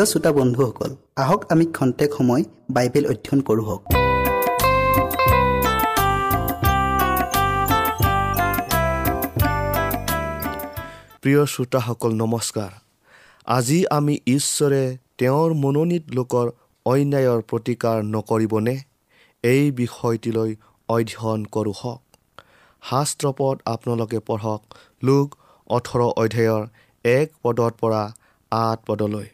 প্ৰিয় শ্ৰোতা বন্ধুসকল আহক আমি খন্তেক সময় বাইবেল অধ্যয়ন কৰোঁ প্ৰিয় শ্ৰোতাসকল নমস্কাৰ। আজি আমি ঈশ্বৰে তেওঁৰ মনোনীত লোকৰ অন্যায়ৰ প্ৰতিকাৰ নকৰিবনে? এই বিষয়টিলৈ অধ্যয়ন কৰোঁ হওক। শাস্ত্ৰপদ আপোনালোকে পঢ়ক লোক ওঠৰ অধ্যায়ৰ এক পদৰ পৰা আঠ পদলৈ।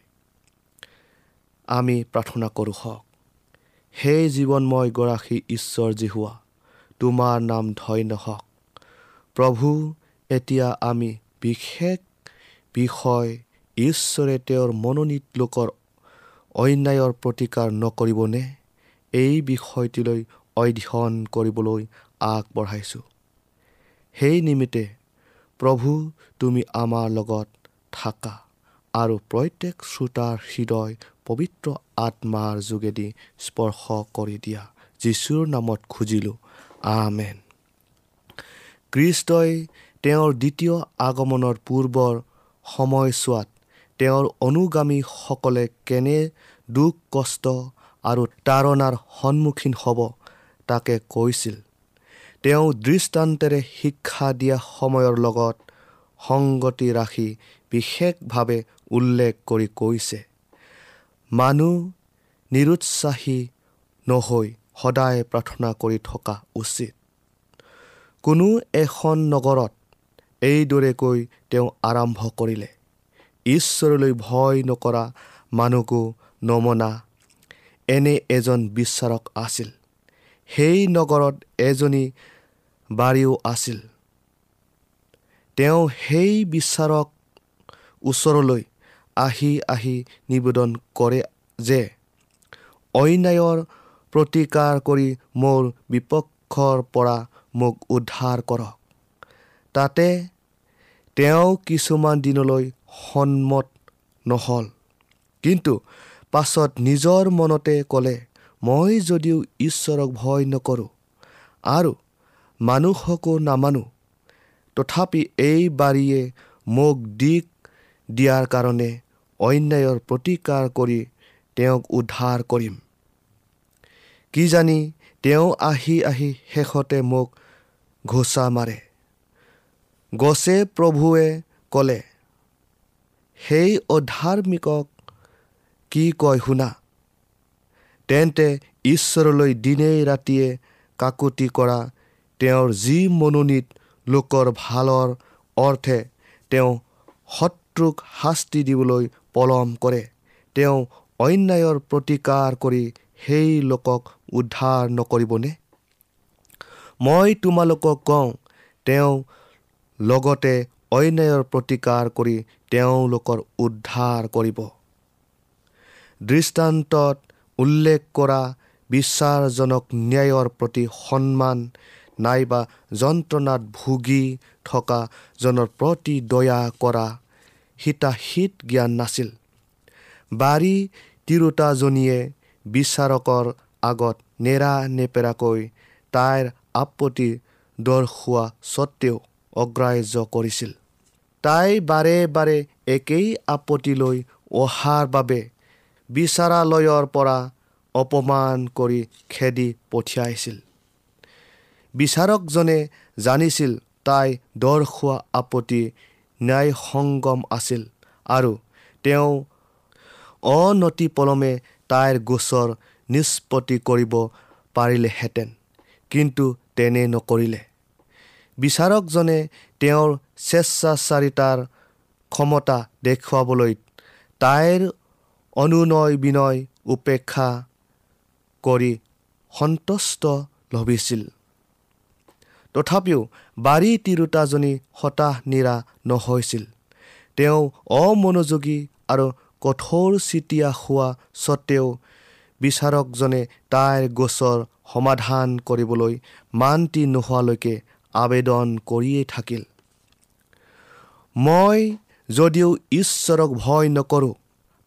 আমি প্ৰাৰ্থনা কৰোঁ হওক। সেই জীৱনময় গৰাকী ঈশ্বৰ জিহুৱা তোমাৰ নাম ধন্য হওক। প্ৰভু এতিয়া আমি বিশেষ বিষয় ঈশ্বৰে তেওঁৰ মনোনীত লোকৰ অন্যায়ৰ প্ৰতিকাৰ নকৰিবনে এই বিষয়টিলৈ অধ্যয়ন কৰিবলৈ আগবঢ়াইছোঁ। সেই নিমিত্তে প্ৰভু তুমি আমাৰ লগত থাকা আৰু প্ৰত্যেক শ্ৰোতাৰ হৃদয় পবিত্ৰ আত্মাৰ যোগেদি স্পৰ্শ কৰি দিয়া। যীশুৰ নামত খুজিলোঁ আমেন। কৃষ্টই তেওঁৰ দ্বিতীয় আগমনৰ পূৰ্বৰ সময়ছোৱাত তেওঁৰ অনুগামীসকলে কেনে দুখ কষ্ট আৰু তাৰণাৰ সন্মুখীন হ'ব তাকে কৈছিল। তেওঁ দৃষ্টান্তেৰে শিক্ষা দিয়া সময়ৰ লগত সংগতি ৰাখি বিশেষভাৱে উল্লেখ কৰি কৈছে। মানুহ নিৰুৎসাহী নহৈ সদায় প্ৰাৰ্থনা কৰি থকা উচিত। কোনো এখন নগৰত এইদৰেকৈ তেওঁ আৰম্ভ কৰিলে। ঈশ্বৰলৈ ভয় নকৰা মানুহকো নমনা এনে এজন বিচাৰক আছিল। সেই নগৰত এজনী বাৰীও আছিল। তেওঁ সেই বিচাৰক ওচৰলৈ আহি আহি নিবেদন কৰে যে অন্যায়ৰ প্ৰতিকাৰ কৰি মোৰ বিপক্ষৰ পৰা মোক উদ্ধাৰ কৰক। তাতে তেওঁ কিছুমান দিনলৈ সন্মত নহ'ল। কিন্তু পাছত নিজৰ মনতে ক'লে মই যদিও ঈশ্বৰক ভয় নকৰোঁ আৰু মানুহকো নামানো তথাপি এই বাৰীয়ে মোক দিক দিয়াৰ কাৰণে অন্যায়ৰ প্ৰতিকাৰ কৰি তেওঁক উদ্ধাৰ কৰিম। কিজানি তেওঁ আহি আহি শেষতে মোক ঘোচা মাৰে। গছে প্ৰভুৱে ক'লে সেই অধাৰ্মিকক কি কয় শুনা। তেন্তে ঈশ্বৰলৈ দিনেই ৰাতিয়ে কাকুতি কৰা তেওঁৰ যি মনোনীত লোকৰ ভালৰ অৰ্থে তেওঁ শত্ৰুক শাস্তি দিবলৈ পলম কৰে। তেওঁ অন্যায়ৰ প্ৰতিকাৰ কৰি সেই লোকক উদ্ধাৰ নকৰিবনে? মই তোমালোকক কওঁ তেওঁ লগতে অন্যায়ৰ প্ৰতিকাৰ কৰি তেওঁলোকৰ উদ্ধাৰ কৰিব। দৃষ্টান্তত উল্লেখ কৰা বিশ্বাসজনক ন্যায়ৰ প্ৰতি সন্মান নাইবা যন্ত্ৰণাত ভুগি থকা জনৰ প্ৰতি দয়া কৰা হিতাহিত জ্ঞান নাছিল। বাৰী তিৰোতাজনীয়ে বিচাৰকৰ আগত নেৰা নেপেৰাকৈ তাইৰ আপত্তি দৰ্শোৱা স্বত্তেও অগ্ৰাহ্য কৰিছিল। তাই বাৰে বাৰে একেই আপত্তি লৈ অহাৰ বাবে বিচাৰালয়ৰ পৰা অপমান কৰি খেদি পঠিয়াইছিল। বিচাৰকজনে জানিছিল তাই দৰ্শোৱা আপত্তি ন্যায়সংগম আছিল আৰু তেওঁ অনতি পলমে তাইৰ গোচৰ নিষ্পত্তি কৰিব পাৰিলেহেঁতেন কিন্তু তেনে নকৰিলে। বিচাৰকজনে তেওঁৰ স্বেচ্ছাচাৰিতাৰ ক্ষমতা দেখুৱাবলৈ তাইৰ অনুনয় বিনয় উপেক্ষা কৰি সন্তুষ্ট লভিছিল। তথাপিও বাৰী তিৰোতাজনী হতাশ নিৰা নহৈছিল। তেওঁ অমনোযোগী আৰু কঠোৰ চিতিয়া হোৱা স্বত্তেও বিচাৰকজনে তাইৰ গোচৰ সমাধান কৰিবলৈ মান্তি নোহোৱালৈকে আবেদন কৰিয়েই থাকিল। মই যদিও ঈশ্বৰক ভয় নকৰোঁ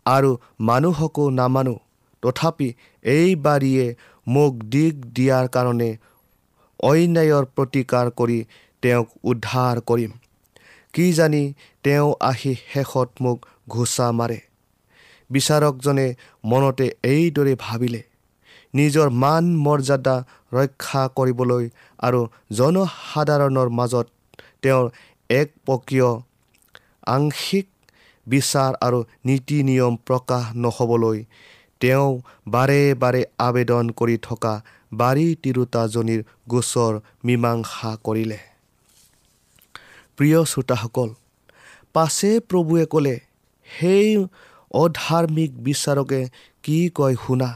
আৰু মানুহকো নামানো তথাপি এই বাৰীয়ে মোক দিগ দিয়াৰ কাৰণে অন্যায়ৰ প্ৰতিকাৰ কৰি তেওঁক উদ্ধাৰ কৰিম। কি জানি তেওঁ আহি শেষত মোক ঘোচা মাৰে। বিচাৰকজনে মনতে এইদৰে ভাবিলে নিজৰ মান মৰ্যাদা ৰক্ষা কৰিবলৈ আৰু জনসাধাৰণৰ মাজত তেওঁৰ একপকীয় আংশিক বিচাৰ আৰু নীতি নিয়ম প্ৰকাশ নহ'বলৈ তেওঁ বাৰে বাৰে আবেদন কৰি থকা বাৰী তিৰোতাজনীৰ গোচৰ মীমাংসা কৰিলে। প্ৰিয় শ্ৰোতাসকল পাছে প্ৰভুৱে ক'লে সেই অধাৰ্মিক বিচাৰকে কি কয় শুনা?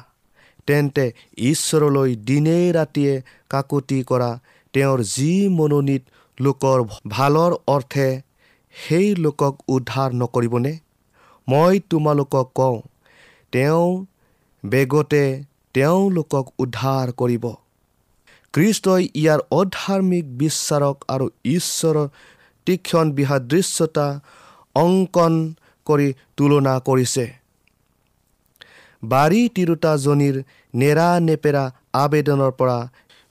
তেন্তে ঈশ্বৰলৈ দিনে ৰাতিয়ে কাকতি কৰা তেওঁৰ যি মনোনীত লোকৰ ভালৰ অৰ্থে সেই লোকক উদ্ধাৰ নকৰিবনে? মই তোমালোকক কওঁ তেওঁ বেগতে তেওঁলোকক উদ্ধাৰ কৰিব। খ্ৰীষ্টই ইয়াৰ অধাৰ্মিক বিচাৰক আৰু ঈশ্বৰৰ তীক্ষণ বিসাদৃশ্যতা অংকন কৰি তুলনা কৰিছে। বাৰী তিৰোতাজনীৰ নেৰা নেপেৰা আবেদনৰ পৰা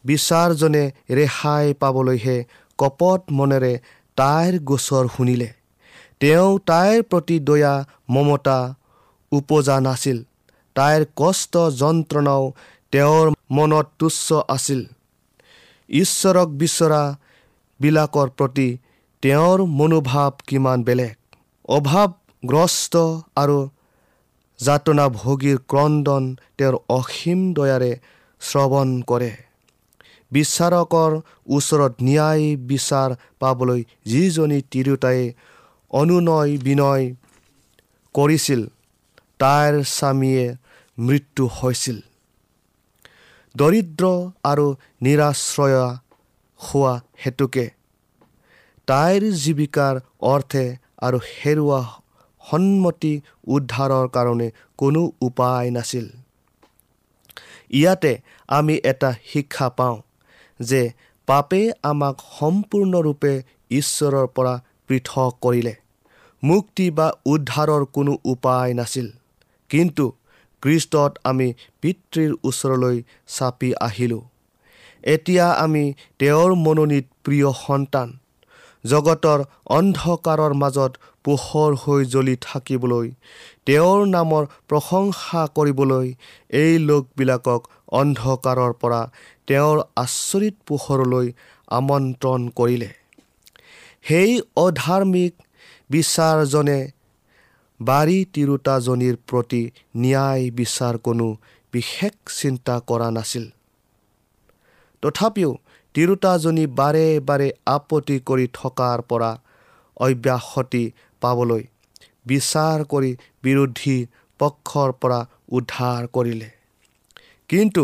বিচাৰজনে ৰেহাই পাবলৈহে কপট মনেৰে তাইৰ গোচৰ শুনিলে। তেওঁ তাইৰ প্ৰতি দয়া মমতা উপজা নাছিল। তাইৰ কষ্ট যন্ত্ৰণাও তেওঁৰ মনত তুচ্ছ আছিল। ঈশ্বৰক বিচৰাবিলাকৰ প্ৰতি তেওঁৰ মনোভাৱ কিমান বেলেগ। অভাৱগ্ৰস্ত আৰু যাতনাভোগীৰ ক্ৰদন তেওঁৰ অসীম দয়াৰে শ্ৰৱণ কৰে। বিচাৰকৰ ওচৰত ন্যায় বিচাৰ পাবলৈ যিজনী তিৰোতাই অনুনয় বিনয় কৰিছিল তাইৰ স্বামীয়ে মৃত্যু হৈছিল। দৰিদ্ৰ আৰু নিৰাশ্ৰয়া হোৱা হেতুকে তাইৰ জীৱিকাৰ অৰ্থে আৰু হেৰুৱা সন্মতি উদ্ধাৰৰ কাৰণে কোনো উপায় নাছিল। ইয়াতে আমি এটা শিক্ষা পাওঁ যে পাপে আমাক সম্পূৰ্ণৰূপে ঈশ্বৰৰ পৰা পৃথক কৰিলে। মুক্তি বা উদ্ধাৰৰ কোনো উপায় নাছিল। কিন্তু খ্ৰীষ্টত আমি পিতৃৰ ওচৰলৈ চাপি আহিলোঁ। এতিয়া আমি তেওঁৰ মনোনীত প্ৰিয় সন্তান। জগতৰ অন্ধকাৰৰ মাজত পোহৰ হৈ জ্বলি থাকিবলৈ তেওঁৰ নামৰ প্ৰশংসা কৰিবলৈ এই লোকবিলাকক অন্ধকাৰৰ পৰা তেওঁৰ আচৰিত পোহৰলৈ আমন্ত্ৰণ কৰিলে। সেই অধাৰ্মিক বিচাৰজনে বাৰী তিৰোতাজনীৰ প্ৰতি ন্যায় বিচাৰ কোনো বিশেষ চিন্তা কৰা নাছিল। তথাপিও তিৰোতাজনী বাৰে বাৰে আপত্তি কৰি থকাৰ পৰা অব্যাহতি পাবলৈ বিচাৰ কৰি বিৰোধী পক্ষৰ পৰা উদ্ধাৰ কৰিলে। কিন্তু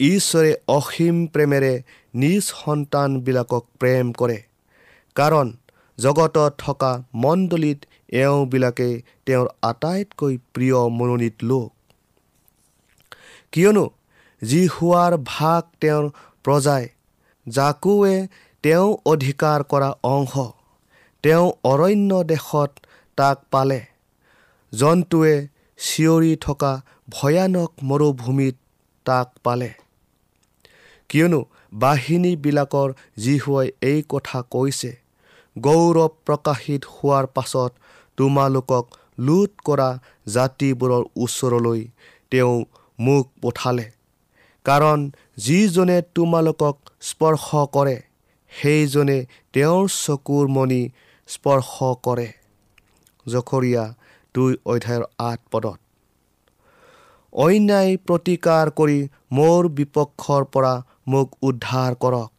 ঈশ্বৰে অসীম প্ৰেমেৰে নিজ সন্তানবিলাকক প্ৰেম কৰে। কাৰণ জগতত থকা মণ্ডলীত এওঁবিলাকে তেওঁৰ আটাইতকৈ প্ৰিয় মনোনীত লোক। কিয়নো যি হোৱাৰ ভাগ তেওঁৰ প্ৰজাই জাকুৱে তেওঁ অধিকাৰ কৰা অংশ তেওঁ অৰণ্য দেশত তাক পালে। জন্তুৱে চিঞৰি থকা ভয়ানক মৰুভূমিত তাক পালে। কিয়নো বাহিনীবিলাকৰ যীশুৱাই এই কথা কৈছে গৌৰৱ প্ৰকাশিত হোৱাৰ পাছত তোমালোকক লোট কৰা জাতিবোৰৰ ওচৰলৈ তেওঁ মোক পঠালে। কাৰণ যিজনে তোমালোকক স্পৰ্শ কৰে সেইজনে তেওঁৰ চকুৰ মণি স্পৰ্শ কৰে। জখৰীয়া দুই অধ্যায়ৰ আঠ পদত। অন্যায় প্ৰতিকাৰ কৰি মোৰ বিপক্ষৰ পৰা মোক উদ্ধাৰ কৰক।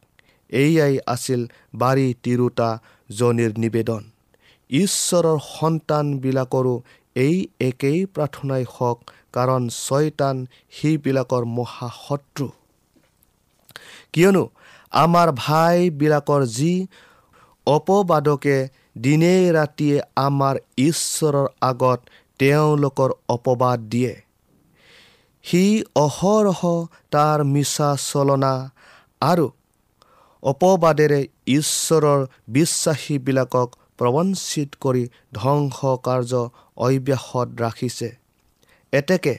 এয়াই আছিল বাৰী তিৰোতাজনীৰ নিবেদন। ঈশ্বৰৰ সন্তানবিলাকৰো এই একেই প্ৰাৰ্থনাই হওক কাৰণ ছয়তান সেইবিলাকৰ মহাশত্ৰু। কিয়নো আমাৰ ভাইবিলাকৰ যি অপবাদকে দিনে ৰাতিয়ে আমাৰ ঈশ্বৰৰ আগত তেওঁলোকৰ অপবাদ দিয়ে সি অহৰহ তাৰ মিছা চলনা আৰু অপবাদেৰে ঈশ্বৰৰ বিশ্বাসীবিলাকক প্ৰবঞ্চিত কৰি ধ্বংস কাৰ্য অব্যাহত ৰাখিছে। এতেকে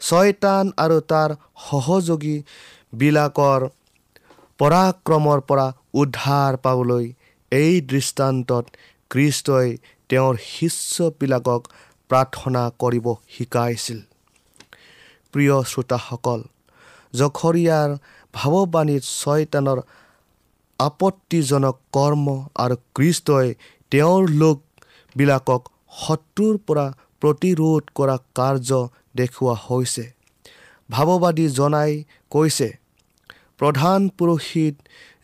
ছয়তান আৰু তাৰ সহযোগীবিলাকৰ পৰাক্ৰমৰ পৰা উদ্ধাৰ পাবলৈ এই দৃষ্টান্তত খ্ৰীষ্টই তেওঁৰ শিষ্যবিলাকক প্ৰাৰ্থনা কৰিব শিকাইছিল। প্ৰিয় শ্ৰোতাসকল জখৰীয়াৰ ভাৱবাণীত ছয়তানৰ আপত্তিজনক কৰ্ম আৰু খ্ৰীষ্টই তেওঁৰ লোকবিলাকক শত্ৰুৰ পৰা প্ৰতিৰোধ কৰা কাৰ্য দেখুওৱা হৈছে। ভাৱবাদী জনাই কৈছে প্ৰধান পুৰোহিত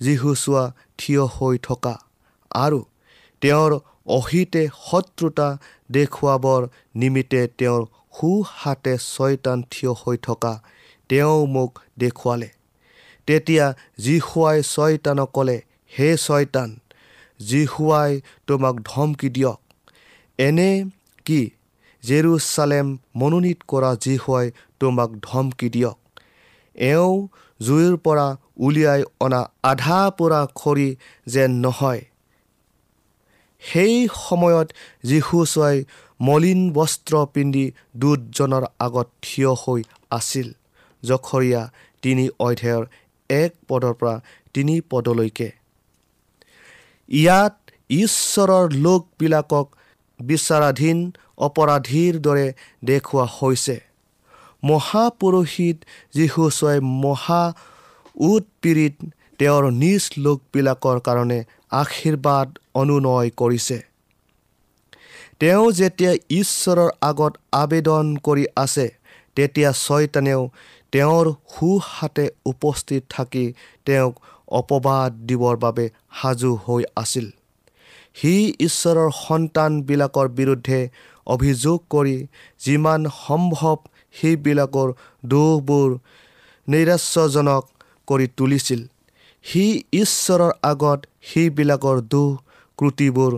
যীশুচোৱা থিয় হৈ থকা আৰু তেওঁৰ অহিতে শত্ৰুতা দেখুৱাবৰ নিমিত্তে তেওঁৰ সোঁহাতে ছয়তান থিয় হৈ থকা তেওঁ মোক দেখুৱালে। তেতিয়া যীশুৱাই ছয়তানক ক'লে হে ছয়তান যীশুৱাই তোমাক ধমকি দিয়ক। এনে কি জেৰুচালেম মনোনীত কৰা যীশুৱাই তোমাক ধমকি দিয়ক? এওঁ জুইৰ পৰা উলিয়াই অনা আধা পোৰা খৰি যেন নহয়। সেই সময়ত যীশুচুৱাই মলিন বস্ত্ৰ পিন্ধি দুজনৰ আগত থিয় হৈ আছিল। জখৰীয়া তিনি অধ্যায়ৰ এক পদৰ পৰা তিনি পদলৈকে। ইয়াত ঈশ্বৰৰ লোকবিলাকক বিচাৰাধীন অপৰাধীৰ দৰে দেখুওৱা হৈছে। মহাপুৰোহিত যীশুচুৱাই মহা উৎপীড়িত তেওঁৰ নিজ লোকবিলাকৰ কাৰণে আশীৰ্বাদ অনুনয় কৰিছে। তেওঁ যেতিয়া ঈশ্বৰৰ আগত আবেদন কৰি আছে তেতিয়া ছয়তানেও তেওঁৰ সোঁহাতে উপস্থিত থাকি তেওঁক অপবাদ দিবৰ বাবে সাজু হৈ আছিল। সি ঈশ্বৰৰ সন্তানবিলাকৰ বিৰুদ্ধে অভিযোগ কৰি যিমান সম্ভৱ সেইবিলাকৰ দোষবোৰ নৈৰাশ্যজনক কৰি তুলিছিল। সি ঈশ্বৰৰ আগত সেইবিলাকৰ দোষ ক্ৰুটিবোৰ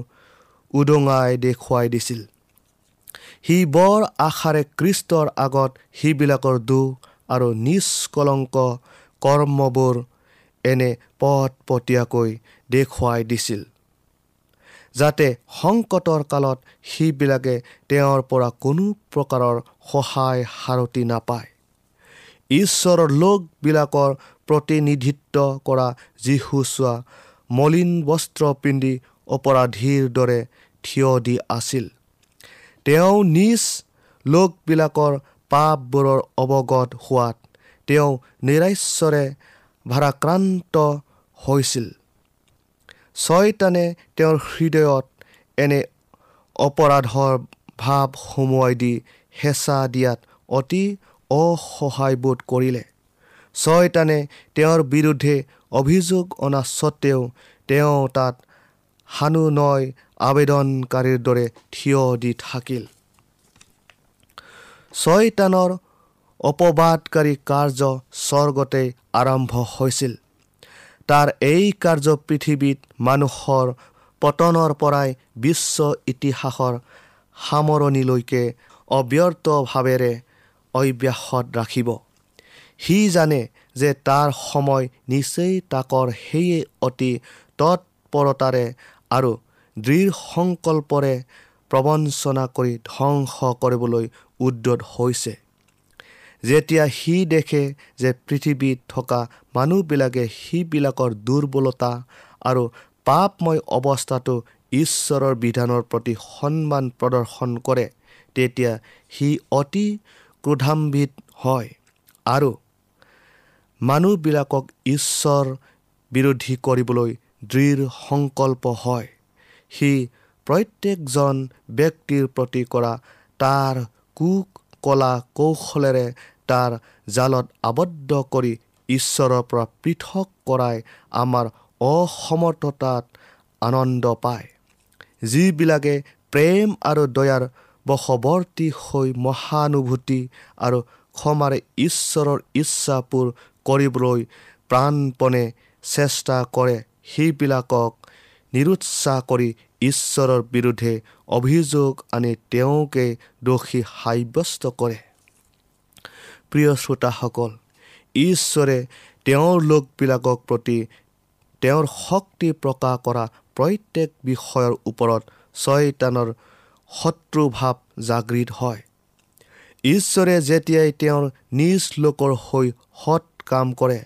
উদঙাই দেখুৱাই দিছিল। সি বৰ আশাৰে কৃষ্টৰ আগত সেইবিলাকৰ দোষ আৰু নিষ্কলংক কৰ্মবোৰ এনে পটপটীয়াকৈ দেখুৱাই দিছিল যাতে সংকটৰ কালত সেইবিলাকে তেওঁৰ পৰা কোনো প্ৰকাৰৰ সহায় সাৰতি নাপায়। ঈশ্বৰৰ লোকবিলাকৰ প্ৰতিনিধিত্ব কৰা যীশু চোৱা মলিন বস্ত্ৰ পিন্ধি অপৰাধীৰ দৰে থিয় দি আছিল। তেওঁ নিজ লোকবিলাকৰ পাপবোৰৰ অৱগত হোৱাত তেওঁ নিৰাশ্বৰে ভাৰাক্ৰান্ত হৈছিল। ছয়তানে তেওঁৰ হৃদয়ত এনে অপৰাধৰ ভাৱ সুমুৱাই দি হেঁচা দিয়াত অতি অসহায়বোধ কৰিলে। ছয়তানে তেওঁৰ বিৰুদ্ধে অভিযোগ অনা স্বত্তেও তেওঁ তাত সানুনয় আবেদনকাৰীৰ দৰে থিয় দি থাকিল। ছয়তানৰ অপবাদকাৰী কাৰ্য স্বৰ্গতে আৰম্ভ হৈছিল। তাৰ এই কাৰ্য পৃথিৱীত মানুহৰ পতনৰ পৰাই বিশ্ব ইতিহাসৰ সামৰণিলৈকে অব্যৰ্থভাৱেৰে অব্যাহত ৰাখিব। সি জানে যে তাৰ সময় নিচেই তাকৰ সেয়ে অতি তৎপৰতাৰে আৰু দৃঢ় সংকল্পৰে প্ৰবঞ্চনা কৰি ধ্বংস কৰিবলৈ উদ্যত হৈছে। যেতিয়া সি দেখে যে পৃথিৱীত থকা মানুহবিলাকে সিবিলাকৰ দুৰ্বলতা আৰু পাপময় অৱস্থাটো ঈশ্বৰৰ বিধানৰ প্ৰতি সন্মান প্ৰদৰ্শন কৰে তেতিয়া সি অতি ক্ৰোধাম্বিত হয় আৰু মানুহবিলাকক ঈশ্বৰ বিৰোধী কৰিবলৈ দৃঢ় সংকল্প হয়। সি প্ৰত্যেকজন ব্যক্তিৰ প্ৰতি কৰা তাৰ কুক কলা কৌশলেৰে তাৰ জালত আবদ্ধ কৰি ঈশ্বৰৰ পৰা পৃথক কৰাই আমাৰ অসমৰ্থতাত আনন্দ পায়। যিবিলাকে প্ৰেম আৰু দয়াৰ বশৱৰ্তী হৈ মহানুভূতি আৰু ক্ষমাৰে ঈশ্বৰৰ ইচ্ছাবোৰ কৰিবলৈ প্ৰাণপণে চেষ্টা কৰে সেইবিলাকক নিৰুৎসাহ কৰি ঈশ্বৰৰ বিৰুদ্ধে অভিযোগ আনি তেওঁকে দোষী সাব্যস্ত কৰে। প্ৰিয় শ্ৰোতাসকল ঈশ্বৰে তেওঁৰ লোকবিলাকক প্ৰতি তেওঁৰ শক্তি প্ৰকাশ কৰা প্ৰত্যেক বিষয়ৰ ওপৰত ছয়তানৰ শত্ৰুভাৱ জাগৃত হয়। ঈশ্বৰে যেতিয়াই তেওঁৰ নিজ লোকৰ হৈ সৎ কাম কৰে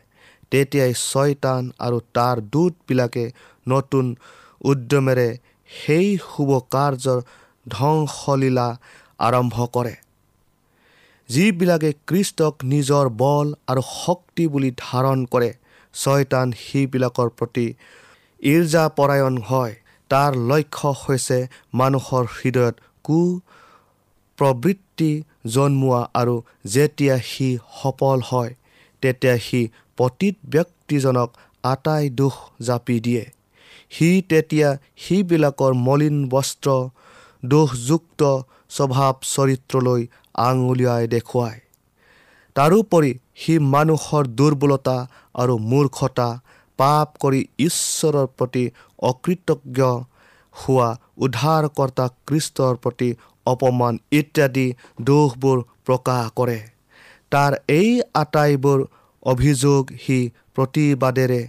তেতিয়াই ছয়তান আৰু তাৰ দূতবিলাকে নতুন উদ্যমেৰে সেই শুভ কাৰ্যৰ ধ্বংসলীলা আৰম্ভ কৰে। যিবিলাকে কৃষ্টক নিজৰ বল আৰু শক্তি বুলি ধাৰণ কৰে ছয়তান সেইবিলাকৰ প্ৰতি ঈৰ্জাপৰায়ণ হয়। তাৰ লক্ষ্য হৈছে মানুহৰ হৃদয়ত কু প্ৰবৃত্তি জন্মোৱা আৰু যেতিয়া সি সফল হয় তেতিয়া সি প্ৰতিত ব্যক্তিজনক আটাই দুখ জাপি দিয়ে। সি তেতিয়া সিবিলাকৰ মলিন বস্ত্ৰ দোষযুক্ত স্বভাৱ চৰিত্ৰলৈ আঙুলিয়াই দেখুৱায়। তাৰোপৰি সি মানুহৰ দুৰ্বলতা আৰু মূৰ্খতা পাপ কৰি ঈশ্বৰৰ প্ৰতি অকৃতজ্ঞ হোৱা উদ্ধাৰকৰ্তা কৃষ্টৰ প্ৰতি অপমান ইত্যাদি দোষবোৰ প্ৰকাশ কৰে। তাৰ এই আটাইবোৰ অভিযোগ সি প্ৰতিবাদেৰে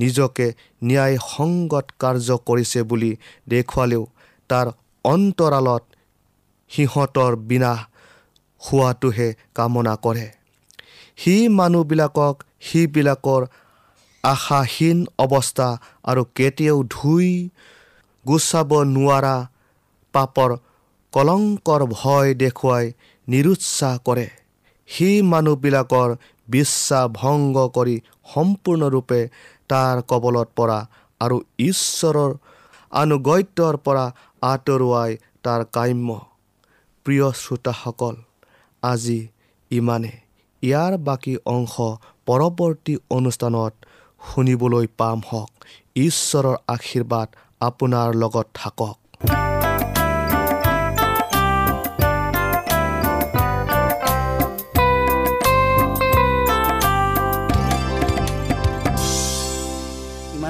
নিজকে ন্যায়সংগত কাৰ্য কৰিছে বুলি দেখুৱালেও তাৰ অন্তৰালত সিহঁতৰ বিনাশ হোৱাটোহে কামনা কৰে। সি মানুহবিলাকক সিবিলাকৰ আশাহীন অৱস্থা আৰু কেতিয়াও ধুই গুচাব নোৱাৰা পাপৰ কলংকৰ ভয় দেখুৱাই নিৰুৎসাহ কৰে। সি মানুহবিলাকৰ বিশ্বাস ভংগ কৰি সম্পূৰ্ণৰূপে তাৰ কবলত পৰা আৰু ঈশ্বৰৰ আনুগত্যৰ পৰা আঁতৰোৱাই তাৰ কাম্য। প্ৰিয় শ্ৰোতাসকল আজি ইমানে ইয়াৰ বাকী অংশ পৰৱৰ্তী অনুষ্ঠানত শুনিবলৈ পাম হওক। ঈশ্বৰৰ আশীৰ্বাদ আপোনাৰ লগত থাকক।